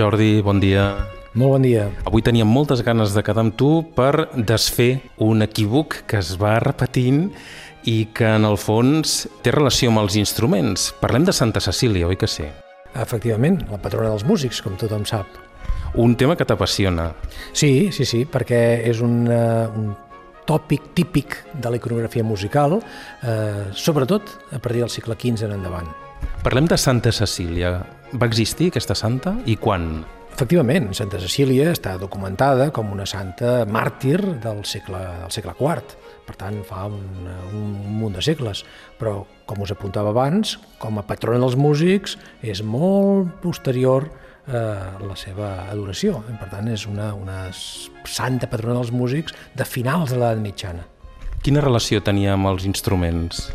Jordi, bon dia. Molt bon dia. Avui teníem moltes ganes de quedar amb tu per desfer un equívoc que es va repetint i que en el fons té relació amb els instruments. Parlem de Santa Cecília, oi que sí? Efectivament, la patrona dels músics, com tothom sap. Un tema que t'apassiona. Sí, sí, sí, perquè és un, uh, un tòpic típic de la iconografia musical, eh, sobretot a partir del segle XV en endavant. Parlem de Santa Cecília. Va existir aquesta santa i quan? Efectivament, Santa Cecília està documentada com una santa màrtir del segle, del segle IV, per tant fa un, un munt de segles, però com us apuntava abans, com a patrona dels músics és molt posterior eh, la seva adoració. Per tant, és una, una santa patrona dels músics de finals de l'edat mitjana. Quina relació tenia amb els instruments?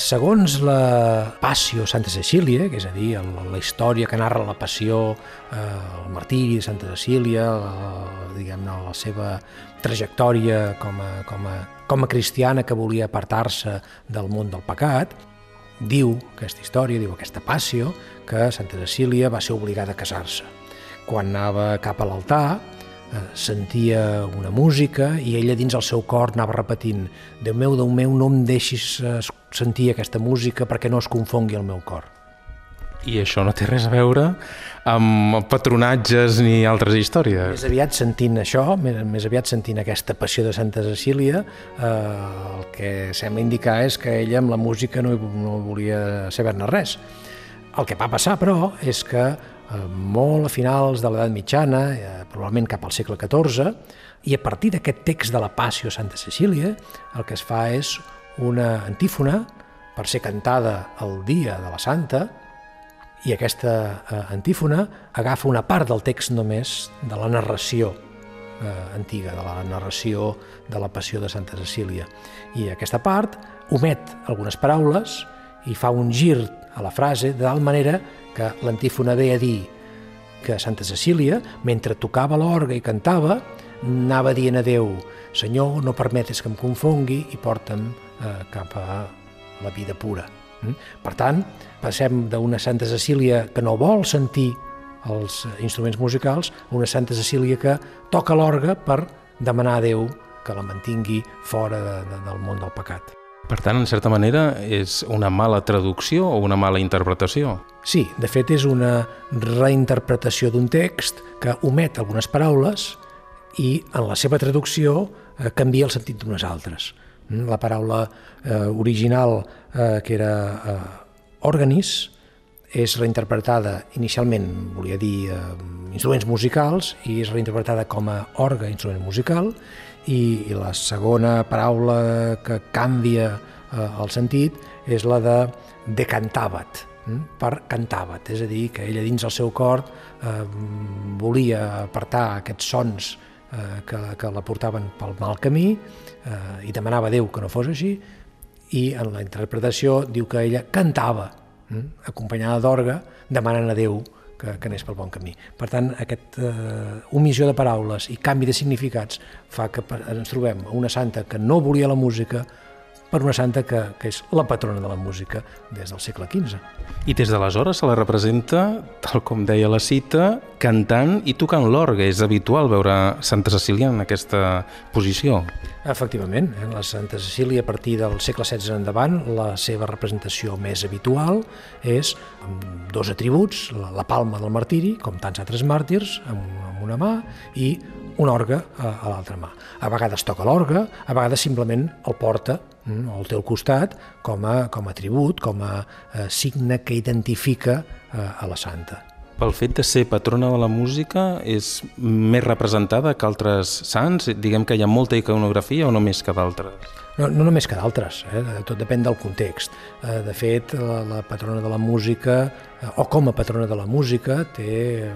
Segons la Passio Santa Cecília, que és a dir, la, història que narra la passió, eh, el martiri de Santa Cecília, diguem-ne, la seva trajectòria com a, com, a, com a cristiana que volia apartar-se del món del pecat, diu aquesta història, diu aquesta Passio, que Santa Cecília va ser obligada a casar-se. Quan anava cap a l'altar, sentia una música i ella dins el seu cor anava repetint Déu meu, Déu meu, no em deixis eh, sentir aquesta música perquè no es confongui el meu cor. I això no té res a veure amb patronatges ni altres històries. Més aviat sentint això, més, més aviat sentint aquesta passió de Santa Cecília, eh, el que sembla indicar és que ella amb la música no, no volia saber-ne res. El que va passar, però, és que Eh, molt a finals de l'edat mitjana, eh, probablement cap al segle XIV, i a partir d'aquest text de la Passio Santa Cecília, el que es fa és una antífona per ser cantada el dia de la Santa, i aquesta eh, antífona agafa una part del text només de la narració eh, antiga, de la narració de la passió de Santa Cecília. I aquesta part omet algunes paraules i fa un gir a la frase de tal manera que l'antífona ve a dir que Santa Cecília, mentre tocava l'orga i cantava, anava dient a Déu, Senyor, no permetes que em confongui i porta'm eh, cap a la vida pura. Mm? Per tant, passem d'una Santa Cecília que no vol sentir els instruments musicals a una Santa Cecília que toca l'orga per demanar a Déu que la mantingui fora de, de, del món del pecat. Per tant, en certa manera, és una mala traducció o una mala interpretació? Sí, de fet és una reinterpretació d'un text que omet algunes paraules i en la seva traducció eh, canvia el sentit d'unes altres. Mm, la paraula eh, original, eh, que era eh, organis, és reinterpretada inicialment, volia dir, eh, instruments musicals, i és reinterpretada com a orga, instrument musical, i, i la segona paraula que canvia eh, el sentit és la de decantavat, hm? per cantavat, és a dir, que ella dins el seu cor eh, volia apartar aquests sons eh, que, que la portaven pel mal camí eh, i demanava a Déu que no fos així i en la interpretació diu que ella cantava? Acompanyada d'orga, demanant a Déu que, que anés pel bon camí. Per tant, aquesta eh, omissió de paraules i canvi de significats fa que ens trobem una santa que no volia la música per una santa que, que és la patrona de la música des del segle XV. I des d'aleshores se la representa, tal com deia la cita, cantant i tocant l'orgue. És habitual veure Santa Cecília en aquesta posició. Efectivament, en eh, la Santa Cecília a partir del segle XVI endavant la seva representació més habitual és amb dos atributs, la, la palma del martiri, com tants altres màrtirs, amb, amb una mà, i un orgue a, a l'altra mà. A vegades toca l'orgue, a vegades simplement el porta mm, al costat com a, com a tribut, com a eh, signe que identifica eh, a la santa. Pel fet de ser patrona de la música és més representada que altres sants? Diguem que hi ha molta iconografia o no més que d'altres? No, no només que d'altres, eh? tot depèn del context. Eh, de fet, la, la patrona de la música, eh, o com a patrona de la música, té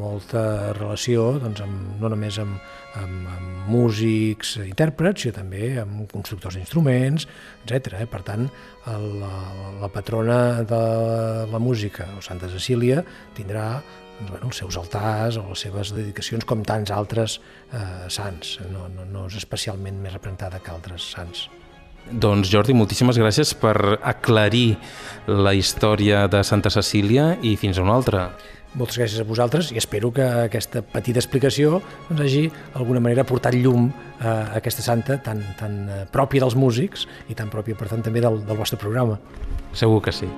molta relació doncs, amb, no només amb, amb, amb músics, intèrprets, sinó també amb constructors d'instruments, etc. Eh? Per tant, la, la patrona de la música, o Santa Cecília, tindrà bueno, els seus altars o les seves dedicacions com tants altres eh, sants. No, no, no és especialment més representada que altres sants. Doncs Jordi, moltíssimes gràcies per aclarir la història de Santa Cecília i fins a una altra. Moltes gràcies a vosaltres i espero que aquesta petita explicació doncs, hagi d'alguna manera portat llum a aquesta santa tan, tan pròpia dels músics i tan pròpia, per tant, també del, del vostre programa. Segur que sí.